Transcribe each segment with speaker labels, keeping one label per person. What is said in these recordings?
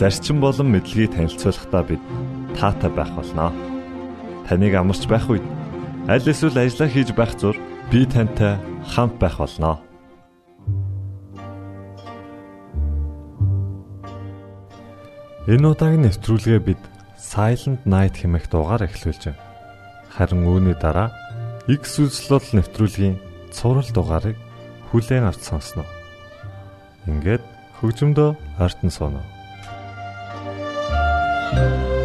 Speaker 1: зарчим болон мэдлэгийг танилцуулахдаа бид таатай байх болноо. Таныг амарч байх үед аль эсвэл ажиллаа хийж байх зур би тантай хамт байх болноо. Энэ удаагийн нэвтрүүлгээ бид Silent Night хэмээх дуугаар эхлүүлж байна. Харин үүний дараа X үзлэл нэвтрүүлгийн цуврал дугаарыг хүлээн авч сонсноо. Ингээд хөгжмөдөө ойртон сууна.
Speaker 2: Сайн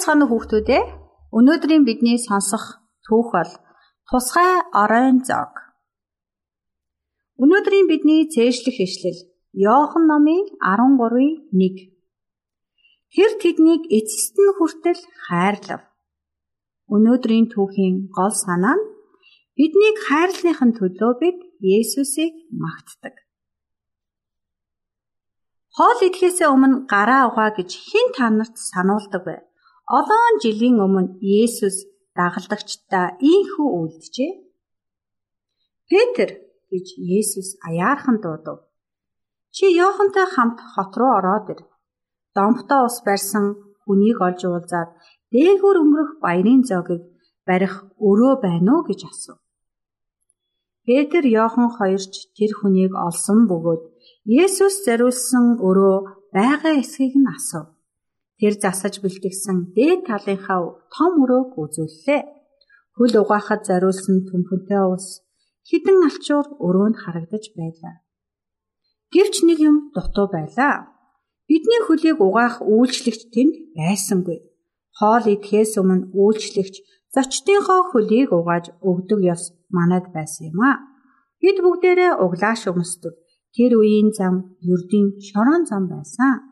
Speaker 2: байцгаана уу хүүхдүүд ээ? Өнөөдрийн бидний сонсох түүх бол Тусгай оройн зог. Өнөөдрийн бидний цээжлэх ишлэл Иохан номын 13-ийн 1. Тэр тэднийг эцэст нь хүртэл хайрлав. Өнөөдрийн түүхийн гол санаа нь биднийг хайрлахын төлөө бид Есүсийг магтдаг. Хоол идэхээс өмнө гараа угаа гэж хэн та нарт сануулдаг вэ? Олон жилийн өмнө Есүс дагалдагчдаа ийхүү үлджээ. Петр гэж Есүс аяархан дуудав. Чи Йохантай хамт хот руу ороод ир. Домтоо ус барьсан хүнийг олж уулзаад дээгүүр өнгөрөх баярын зоогийг барих өрөө байна уу гэж асуув. Петр Йохан хоёрч тэр хүнийг олсон бөгөөд Есүс зариулсан өрөө байгаа эсхийг нь асуув. Тэр засаж бэлтгэсэн дээд талынхаа том өрөөг үзүүллээ.
Speaker 3: Хөл угаахад зариулсан төмпөнтэй ус хідэн алчуур өрөөнд харагдаж байлаа. Гэвч нэг юм дутуу байлаа. Бидний хөлийг угаах үйлчлэгч тэнд байсангүй. Хоол идэхээс өмнө үйлчлэгч зочдынхоо хөлийг угааж өгдөг ёс манад байсан юм а. Бид бүгдээрээ углааш өмсдөг. Тэр үеийн зам ердийн шорон зам байсан.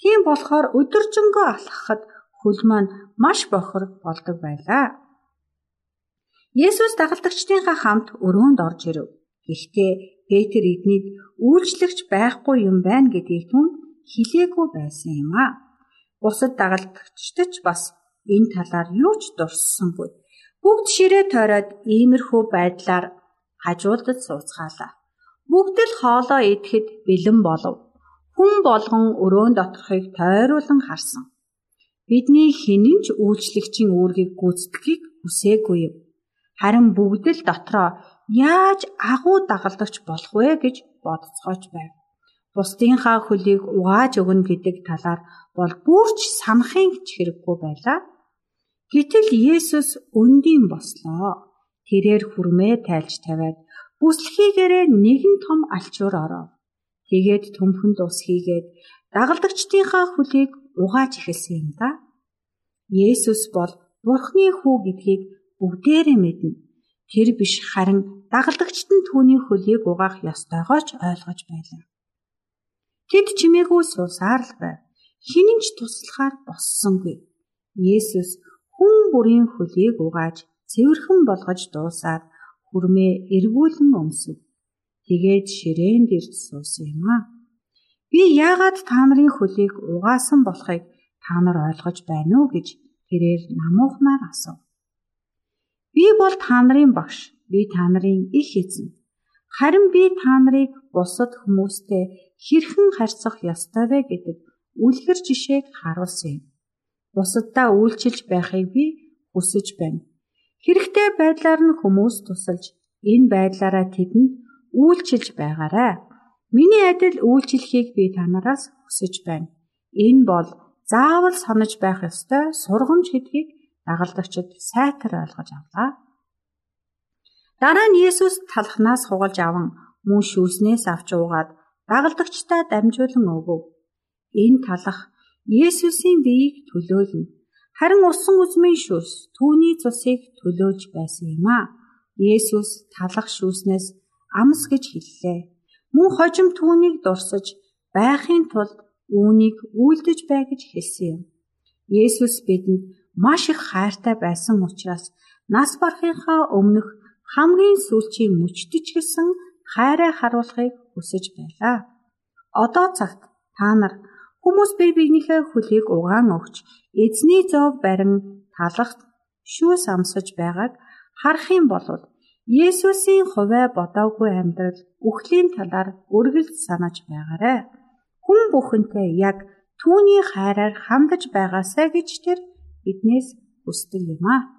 Speaker 3: Тийм болохоор өдөржингөө алхахад хөл маань маш бохор болдог байлаа. Есүс дагалдагчдынхаа хамт өрөөнд орж ирэв. Гэхдээ Петр эднийг үйлчлэгч байхгүй юм байна гэдгийг түн хэлээгүй байсан юм а. Бусад дагалдагчдч бас энэ талаар юу ч дурссангүй. Бүгд ширээ тойроод иймэрхүү байдлаар хажуудад сууцгаалаа. Бүгд л хоолоо идэхэд бэлэн болов. Хүн болгон өрөөнд доторхыг тойруулан харсан. Бидний хинэн ч үйлчлэгчийн үүргийг гүйцэтгэхийг хүсээгүй юм. Харин бүгд л дотроо яаж агуу дагалдагч болох вэ гэж бодцоож байв. Бусдынхаа хөлийг угааж өгнө гэдэг талаар бол бүрч санахын ч хэрэггүй байлаа. Гэтэл Есүс өндийн бослоо. Тэрээр хүрмээ тайлж тавиад бүслэхийгээрээ нэгэн том алчуур оров. Тэгээд төмхөнд ус хийгээд дагалдагчдынхаа хөлийг угааж эхэлсэн юм да. Есүс бол Бурхны хүү гэдгийг бүгдээрээ мэднэ. Тэр биш харин дагалдагчд нь түүний хөлийг угаах ёстойгоо ч ойлгож байлаа. Тэд чимээгүй суусаар л байв. Хинэн ч туслахаар боссонгүй. Есүс хүн бүрийн хөлийг угааж цэвэрхэн болгож дуусаад хүрмээ эргүүлэн өмсөв. Тэгээд ширээн дээр суусан юм аа. Би яагаад та нарын хөлийг угаасан болохыг та нар ойлгож байна уу гэж тэрээр намуухнаар асуув. Би бол та нарын багш. Би та нарын их эзэн. Харин би та нарыг бусад хүмүүстэй хэрхэн харьцах ёстой вэ гэдэг үлгэр жишээг харуулсан юм. Бусаддаа үйлчилж байхыг би хүсэж байна. Хэрэгтэй байдлаар нь хүмүүс тусалж энэ байдлаараа тэдэнд үйлчилж байгаарай. Миний адил үйлчлэхийг би танараас хүсэж байна. Энэ бол заавал санаж байх ёстой сургамж гэдгийг дагалдагчид сайтар ойлгож авлаа. Дараа нь Есүс талхнаас хугалж аван мөн шүүснээс авч уугаад дагалдагчдаа дамжуулан өгөв. Энэ талах Есүсийн биеийг төлөөлнө. Харин усан үзмийн шүүс түүний цусыг төлөөлж байсан юм а. Есүс талах шүүснээс амс гэж хэллээ. Мөн хожим түүнийг дурсаж байхын тулд үүнийг үйлдэж бай гэж хэлсэн юм. Есүс бидэнд маш их хайртай байсан учраас нас барахынхаа өмнөх хамгийн сүүлчийн мөчтөж гисэн хайраа харуулахыг хүсэж байлаа. Одоо цагт та нар хүмүүс бие биенийхээ хөлийг угаан өгч эзний зов барин талах шүүс амсаж байгааг харах юм бол Есүсийн хувиа бодоогүй амьдрал үхлийн талаар үргэлж санаж байгаарай. Хүн бүхэнтэй яг түүний хайраар хандаж байгаасай гэж тэр биднээс хүсдэг юм аа.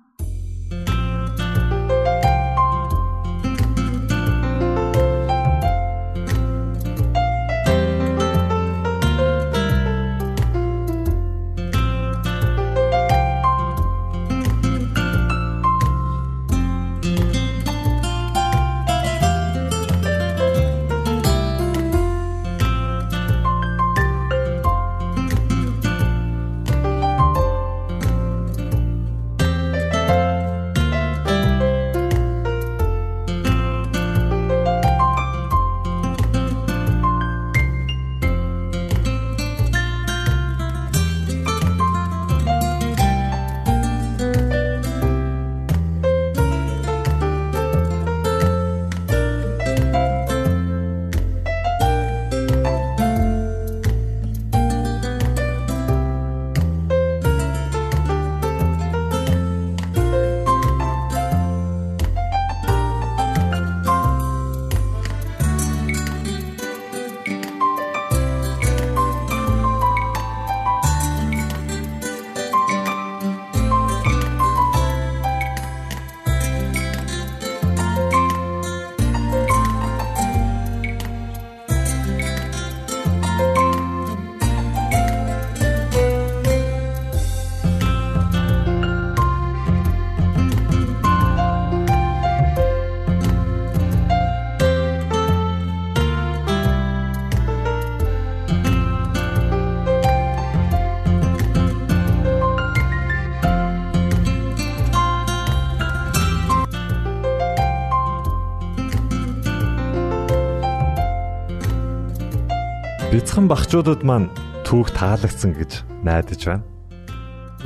Speaker 1: Бяцхан багчуудад маань түүх таалагдсан гэж найдаж байна.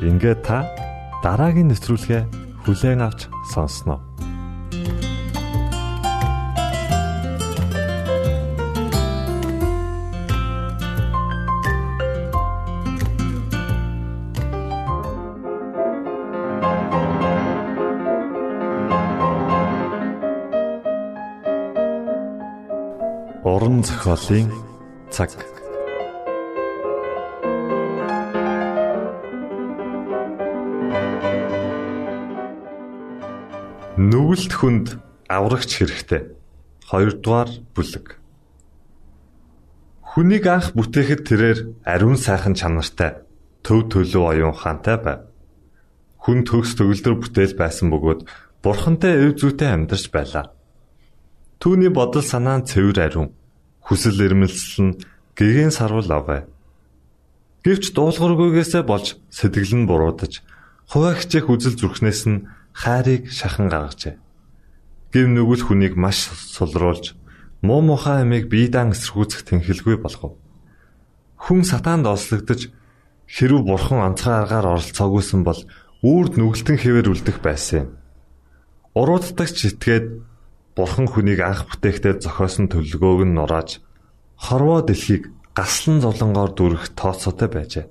Speaker 1: Ингээд та дараагийн нэвтрүүлгээ хүлээн авч сонсноо. Уран зохиолын цаг. Нүгэлт хүнд аврагч хэрэгтэй. 2 дугаар бүлэг. Хүнийг анх бүтээхэд тэрээр ариун сайхан чанартай, төв төлөв оюун ухаантай байв. Хүн төгс төгөлдөр бүтээл байсан бөгөөд бурхантай өв зүйтэй амьдарч байлаа. Түүний бодол санаа нь цэвэр ариун. Хүсэл эрмэлзэл нь гэгээн сарвал авэ. Гэвч дуулуургүйгээсээ болж сэтгэл нь буруудаж, хуваа хичээх үзэл зүрхнээс нь хайрыг шахан гаргажээ. Гив нүгэл хүнийг маш сулруулж, муу мухай амийг биедан эсэргүүцэх тэнхэлгүй болгов. Хүн сатаанд ослогдож хэрв бурхан онцгой аргаар оролцоогүйсэн бол үрд нүгэлтэн хэвээр үлдэх байсан юм. Урууддагч итгээд Бурхан хүнийг анх бүтээхдээ зохиосон төлөвлөгөөг нь нурааж хорвоо дэлхийг гаслан зовлонгоор дүрх тооцоотой байжээ.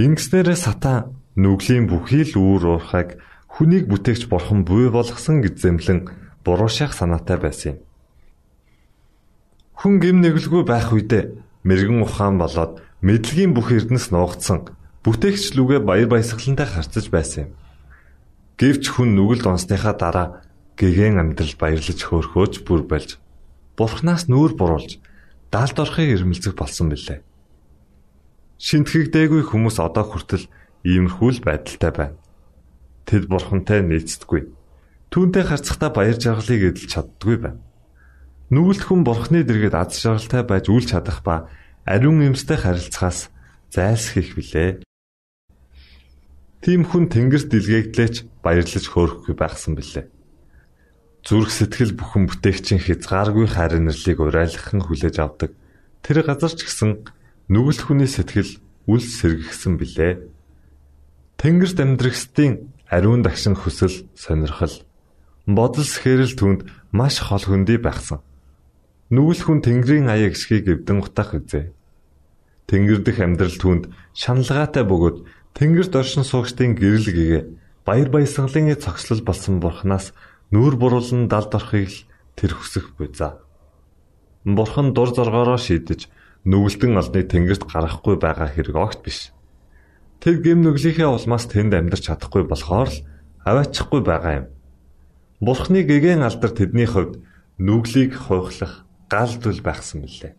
Speaker 1: Ингэснээрээ сатан нүглийн бүхий л үүр уурхайг хүнийг бүтээгч бурхан буй болгосон гэж зэмлэн буруу шах санаатай байсан юм. Хүн гим нэглгүй байх үедээ мэрэгэн ухаан болоод мэдлэгийн бүх эрдэнэс нуугдсан бүтээгч лүгэ баяр баясгалантай харцаж байсан юм. Гэвч хүн нүгэлд онсныхаа дараа гэгээн амьдрал баярлаж хөөрхөөж бүр болж бурхнаас нүүр буруулж даалд орохыг ирмэлцэх болсон билээ. Шинтгэгдээгүй хүмүүс одоо хүртэл иймэрхүү л байдалтай байна. Тэд бурхантай нийцдэггүй. Түүнтэй харцахдаа баяр жаргалыг эдэлж чаддгүй байна. Нүгэлт хүн бурхны дэргэд аз жаргалтай байж үл чадах ба ариун эмстэй харилцахаас зайлсхийх билээ. Тим хүн тэнгэрт дэлгээгдлээч баярлаж хөөрөхгүй байхсан билээ. Зүрх сэтгэл бүхэн бүтээгчийн хязгааргүй хайр нэрлийг урайлахын хүлээж авдаг. Тэр газар ч гэсэн нүгэлт хүний сэтгэл үл сэргэгсэн билээ. Тэнгэрт амьдрахстын ариун дагшин хүсэл сонирхол бодол сэхэрэл түнд маш хол хөндөй байхсан. Нүгэл хүн Тэнгэрийн аяа гисхийг эвдэн утах үзээ. Тэнгэр дэх амьдрал түнд шаналгаатай бөгөөд Тэнгэрт оршин суугчдын гэрэл гэгээ баяр баясгалын цогцлол болсон бурхнаас нүүр буруулан далд орохыг л тэр хүсэх буйзаа. Бурхан дур зоргоороо шийдэж нүгэлтэн олныг тэнгэрт гаргахгүй байгаа хэрэг огт биш. Тэр гэм нүглийнхээ улмаас тэнд амьдарч чадахгүй болохоор л аваачихгүй байгаа юм. Бурхны гэгэн алдар тэдний хувьд нүглийг хуйхлах гал дүл байхсан мөлий.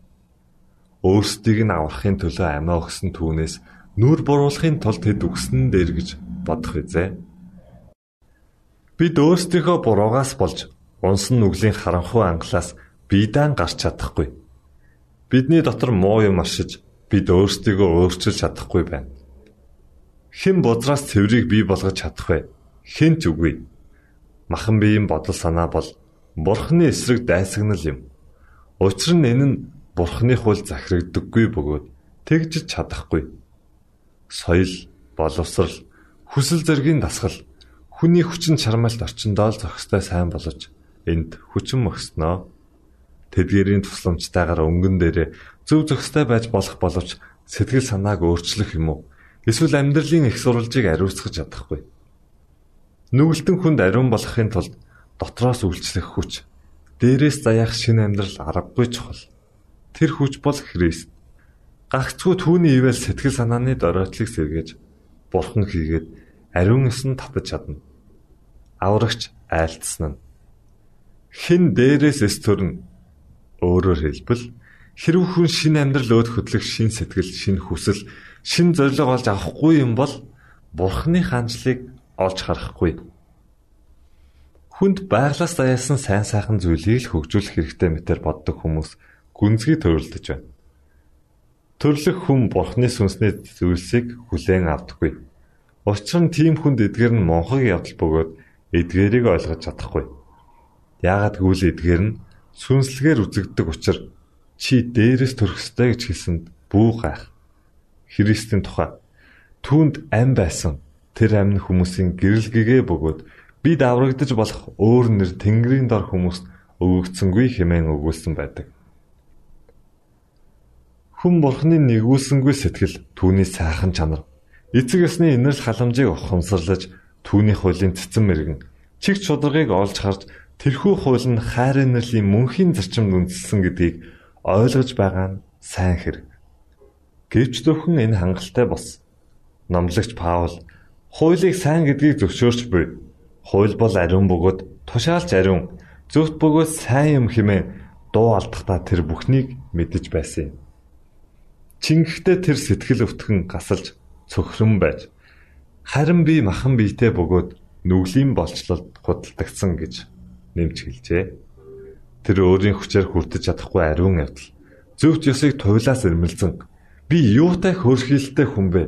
Speaker 1: Өөрсдийг нь аврахын төлөө амиа өгсөн түүнээс нүур буруулахын тулд тэд үгсэн дээр гэж бодох үзээ. Бид өөрсдийнхөө буруугаас болж унсан нүглийн харанхуй ангалаас биедан гарч чадахгүй. Бидний дотор муу юм ашиж бид өөрсдийгөө өөрчилж чадахгүй байна. Хэн бузраас цэврийг бий болгож чадах вэ? Хэн ч үгүй. Махан биеийн бодол санаа бол бурхны эсрэг дайсагнал юм. Учир нь энэ нь бурхны хууль захирагддаггүй бөгөөд тэгж чадахгүй. Соёл, боловсрал, хүсэл зэргийн дасгал Хүний хүчин чармайлт орчиндоо л зохистой сайн болож энд хүчин мөкснөө. Тэдгэрийн тусламжтайгаар өнгөн дээрээ зөв зохистой байж болох боловч сэтгэл санааг өөрчлөх юм уу? Эсвэл амьдралын их сурвалжийг ариусгах чадахгүй. Нүгэлтэн хүнд ариун болохын тулд дотроос үйлчлэх хүч, дээрээс заяах шинэ амьдрал аргагүй чухал. Тэр хүч бол Христ. Гагцгүй түүний ивэл сэтгэл санааны доройтлыг сэргээж бурхан хийгээд ариун эсэн татаж чадна. Аврагч айлтсан нь хэн дээрээс эс төрн өөрөөр хэлбэл хэрв хүн шинэ амьдрал өөд хөдлөх шин сэтгэл, шин хүсэл, шин зориг олж авахгүй юм бол бурхны хандлыг олж харахгүй. Хүнд байглаас даяасан сайн сайхан зүйлийг л хөгжүүлэх хэрэгтэй мэтэр боддог хүмүүс гүнзгий төрөлдөж байна. Төрлөх хүн бурхны сүнсний зүйлсийг хүлээн авдаггүй. Учир нь тийм хүнд эдгээр нь монхог явдал бөгөөд эдгээрийг ойлгож чадахгүй. Яагаад гэвэл эдгээр нь сүнслэгээр үзэгддэг учраас чи дээрээс төрөх ёстой гэж хэлсэнд бүү гайх. Христийн тухай түүнд ам байсан тэр амны хүмүүсийн гэрэл гэгээ бөгөөд би даврагдаж болох өөр нэр Тэнгэрийн дор хүмүүст өгөгдсөнгүй хэмээн өгүүлсэн байдаг. Хүн бурхны нэгүүлсэнгүй сэтгэл түүний сайхан чанар эцэг ёсны инэрл халамжийг ухамсарлаж түүний хуулийн цэцэн мэрэгэн чиг чударгыг олж харж тэрхүү хууль нь хайр инэрлийн мөнхийн зарчимд үндэслэн гэдгийг ойлгож байгаа нь сайн хэрэг. Гэвч зөвхөн энэ хангалттай бос. Номлогч Паул хуулийг сайн гэдгийг зөвшөөрч буй. Хууль бол ариун бөгөөд тушаалч ариун, зөвхт бөгөөд сайн юм хэмээн дуу алдахдаа тэр бүхнийг мэдэж байсан юм. Чингэхдээ тэр сэтгэл өвтгөн гасалж цөхрөн байж харин би махан биетэй бөгөөд нүглийн болцлолд худалдагдсан гэж нэмж хэлжээ. Тэр өөрийн хүчээр хүртэж чадахгүй ариун явдал. Зөвхт ёсыг туйлаас ирмэлзэн би юутай хөрхилтэй хүн бэ?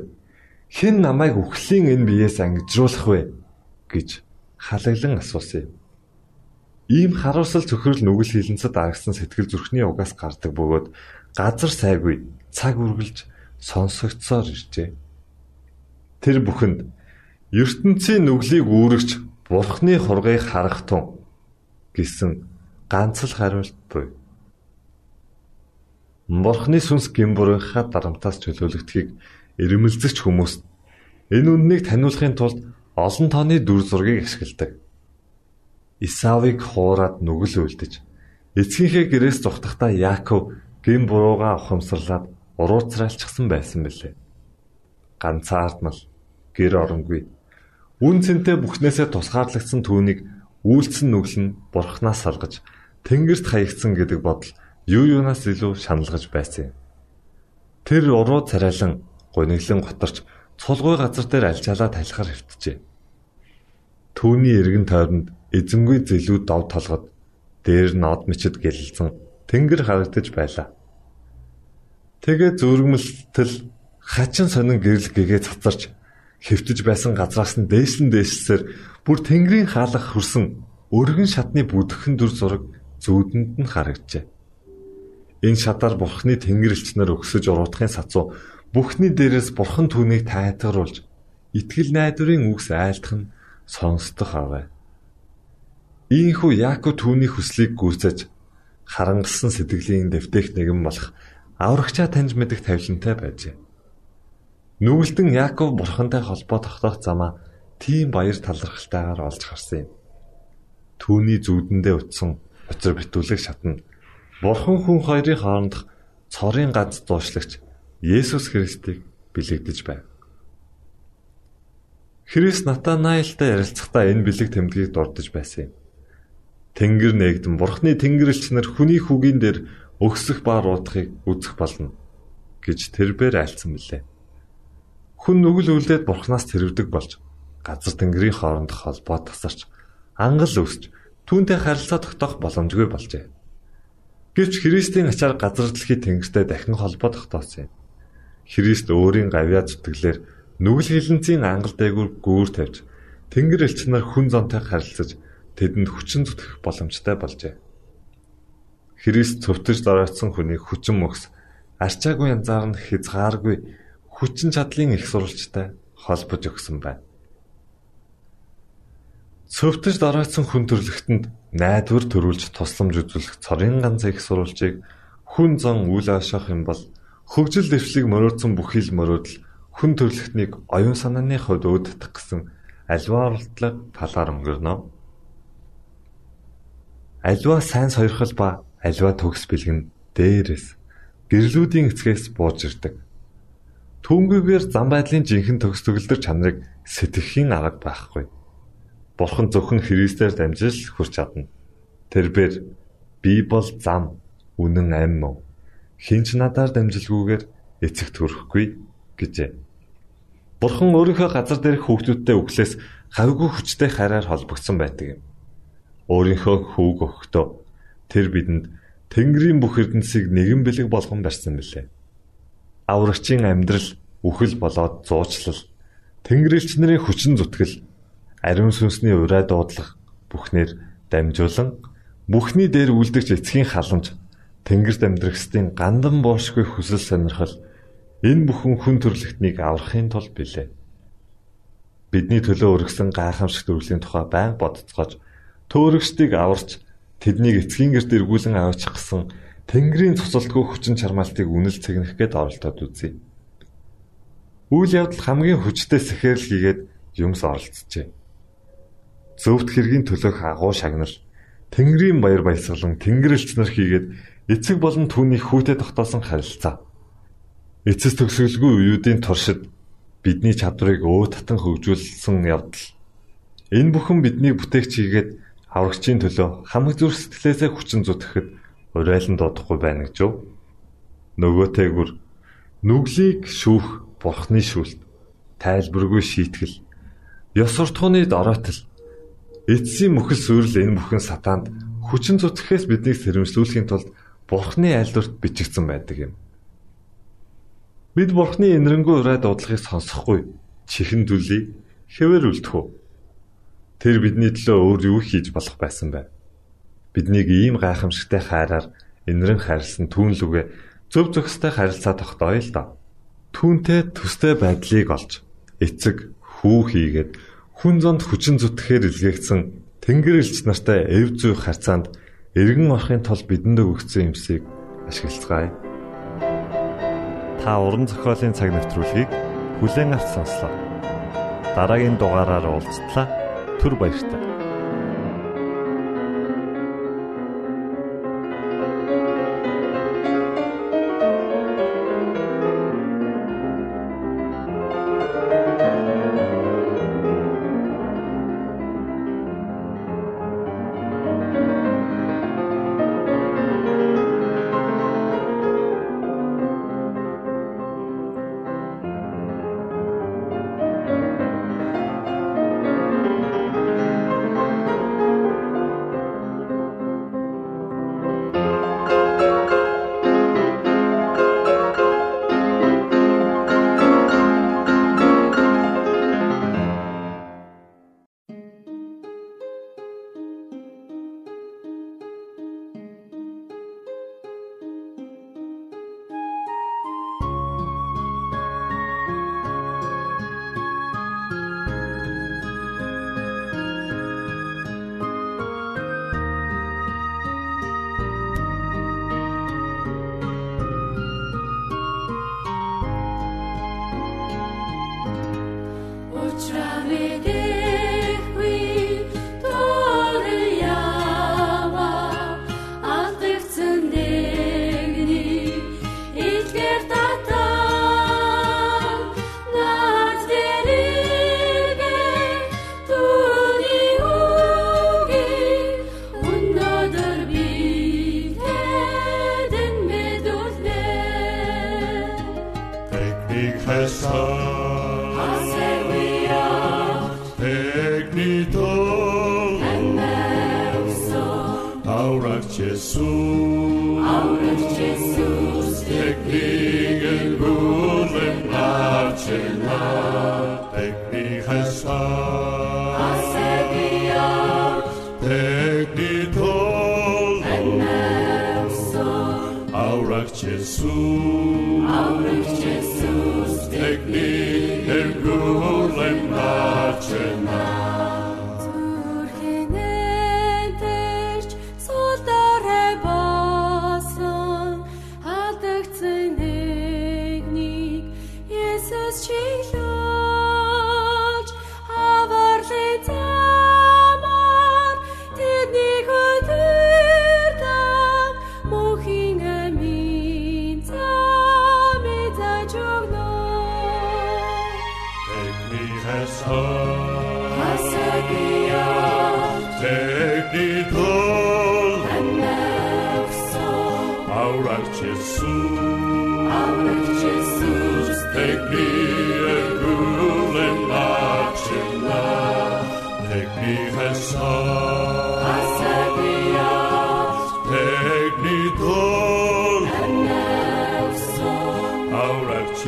Speaker 1: Хэн намайг үхлийн энэ биеэс ангижруулах вэ гэж халаглан асуусан юм. Ийм харуулсал цөхрөл нүгэл хилэнцэд аргасан сэтгэл зүрхний угаас гардаг бөгөөд газар сайгүй цаг үргэлж сонсогдсоор иржээ. Тэр бүхэнд ертөнцийн нүглийг үүрэгч бурхны хургийг харах тун гэсэн ганц л хариулт буй. Морхны сүнс гимбурынхаа дарамтаас чөлөөлөгдөхийг ирмэлзэгч хүмүүс энэ үннийг таниулахын тулд олон тооны дүр зургийг ашигладаг. Исавыг хуураад нүгэл үлдэж эцгийнхээ гэрээс зүхтахдаа Яаков гин бурууга ухамсарлаад урууцралчихсан байсан билээ. Ганцаардмал гэр оронгүй. Үн цэнтэй бүхнээсээ тусгаарлагдсан түүнийг үйлцэн нүгэл нь бурхнаас салгаж Тэнгэрт хаягдсан гэдэг бодол юу юунаас илүү шаналгаж байсан юм. Тэр уруу царайлан гониглон готарч цулгүй газар дээр альчаалаа талхаар хөвтжээ. Түүний эргэн тойронд эзэнгүй зэлүүд дов толгод дээр нод мчид гэлэлцэн тэнгэр харагдаж байлаа. Тэгээ зүргэмэлтэл хачин сонин гэрэл гэгээ цацарч хөвтөж байсан газраас нь дээшлэн дээшлсээр бүр тэнгэрийн хаалах хөрсөн өргөн шатны бүдгхэн дүр зураг зүүдэнд нь харагджээ. Энэ шатаар бурхны тэнгэрлэгчнэр өгсөж уруудахын сацуу бүхний дээрээс бурхан түүнийг тайтгаруулж итгэл найдварын үгс айлтах нь сонсдох аваа. Ийхүү Яаков түүний хүслийг гүйцэж харангалсан сэтгэлийн дэвтэх нэгэн болох аврагчаа таньж мэдэх тавилантай байжээ. Нүгэлтэн Яаков бурхантай холбоо тогтоох замаа тийм баяр талархалтайгаар олж харсан юм. Түүний зүудэндээ утсан Учир битүүлэг шатна. Бурхан хүн хоёрын хоорондох цорын ганц дуушлагч Есүс Христийг бэлэгдэж байв. Христ Натанаилтай ярилцахдаа энэ бэлэг тэмдгийг дурдж байсан юм. Тэнгэр нээгдэн Бурхны тэнгэрлэгч нар хүний хүүгийн дээр өгсөх ба руудахыг үзэх болно гэж тэрбээр айлцсан билээ. Хүн нүгэл үлдээд Бурханаас тэрвдэг болж газар тэнгэрийн хоорондох холбоо тасарч ангал өсч түүнтэй харилцаа тогтоох боломжгүй болжээ. Гэвч Христийн ачаар газар дэлхий тэнгэртэй дахин холбоо тогтоосон юм. Христ өөрийн гавьяа зүтгэлээр нүгэл хилэнцийн ангал дээгүүр гүүр тавьж тэнгэр элч нар хүн зонтой харилцаж тэдэнд хүчин зүтгэх боломжтой болжээ. Христ цөвтөж доройтсон хүнийг хүчин мөхс арчаагүй янзаар нь хязгааргүй хүчин чадлын их сурвалжтай холбож өгсөн байна. Цөвтөж дараацсан хүн төрлөختөнд найдвар төрүүлж тусламж үзүүлэх цорын ганц их сурвалжийг хүн зан үйл ашаах юм бол хөгжил дэвшлиг мөрөөдсөн бүхий л мөрөөдөл хүн төрлөختнийг оюун санааны хувьд өөддөх гэсэн альва оролдлого талаар өнгөрнө. Альва сайн сойрхол ба альва төгс бэлгэн дээрээс гэрлүүдийн эцгээс бууж ирдэг. Түүнгүйгээр зам байдлын жинхэнэ төгс төгөлдөр чанарыг сэтгэхийн арга байхгүй. Бурхан зөвхөн Христээр дамжиж хүрч чадна. Тэрээр би бол зам, үнэн амь мөн. Хинч надаар дамжилгүйгээр эцэгт хүрэхгүй гэжээ. Бурхан өөрийнхөө газар дээрх хүүхдүүдтэй өглөөс хавьгүй хүчтэй хараар холбогдсон байдаг юм. Өөрийнхөө хүүг өгөхдөө тэр бидэнд Тэнгэрийн бүх эрдэнсийг нэгэн бэлэг болгон барьсан билээ. Аврагчийн амьдрал үхэл болоод зуучлал Тэнгэрлэгч нарын хүчин зүтгэл ариун сүнсний ураа дуудлах бүхнээр дамжуулан бүхний дээр үлдэгч эцгийн халамж Тэнгэрт амьдрахстын гандан боошгүй хүсэл сонирхол энэ бүхэн хүн төрлөختнийг аврахын тулд билээ. Бидний төлөө өргөсөн гайхамшигт үргэлжлийн тухай байнга бодцоож төөрөгчдийг аварч тэднийг эцгийн гэрт эргүүлэн аваачих гэсэн Тэнгэрийн цуцалтгүй хүчин чармаалтыг үнэл цэгнэх гээд оролдоод үзье. Үйл явдал хамгийн хүчтэй сэхэрл хийгээд юмс оролцжээ. Зөвхт хэргийн төлөөх агуу шагнал Тэнгэрийн баяр баясгалан Тэнгэрэлч нар хийгээд эцэг болон түүний хүүтэд тогтоосон харилцаа Эцэс төгсгөлгүй үеүүдийн туршид бидний чадварыг өө татан хөгжүүлсэн явдал. Энэ бүхэн биднийг бүтээгч хийгээд аврагчийн төлөө хамаг зүр сэтгэлээсээ хүчин зүтгэхэд урайлан дуудахгүй байна гэж юу? Нөгөөтэйгүр нүглийг шүүх бурхны шүлт, тайлбаргүй шийтгэл, ёс суртахууны дороотл, эцсийн мөхөл сүрэл энэ бүхэн сатаанд хүчин зүтгэхээс биднийг сэрэмжлүүлэхийн тулд бурхны айлдварт бичигдсэн байдаг юм. Бид Бурхны энэрэнгүй ураа дуудлагыг сонсохгүй чихэн дүлий хэвээр үлдэх үү? Тэр бидний төлөө өөр юу хийж болох байсан бэ? Биднийг ийм гайхамшигтай хайраар энэрэн хайрлсан түүн лүгэ зөв зөвхөстэй харилцаа тогтооё л доо. Түүнтэй төстэй байдлыг олж эцэг хүү хийгээд хүн зонд хүчин зүтгэхээр илгээгдсэн Тэнгэр элч нартай эв зүй харьцаанд эргэн орохын тулд бидэнд өгсөн юмсыг ашиглацгаая та уран зохиолын цаг навтруулыг бүлээн авч сонслоо. Дараагийн дугаараар уулзтлаа. Түр баярлалаа.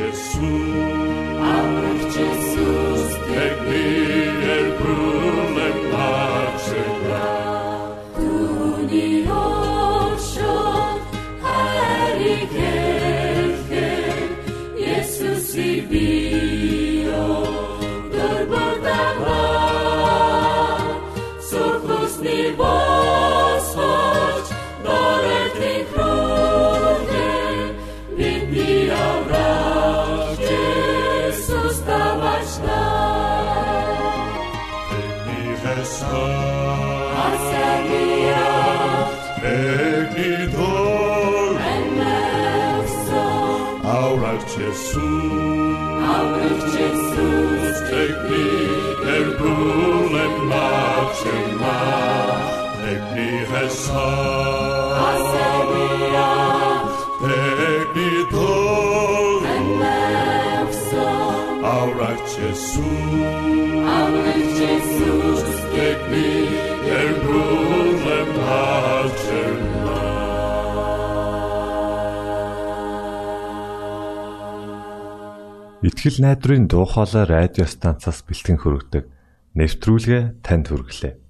Speaker 4: Jesus.
Speaker 1: Итгэл найдрын дуу хоолой радио станцаас бэлтгэн хөрөгдөг нэвтрүүлгээ танд хүргэлээ.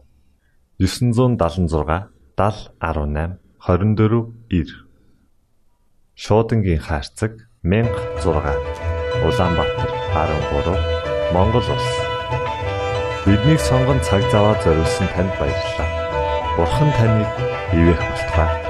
Speaker 1: 976 7018 24 9 Шуудангийн хаяг 16 Улаанбаатар 13 Монгол улс Биднийг сонгон цаг зав аваад зориулсан танд баярлалаа. Бурхан таныг ивээх болтугай.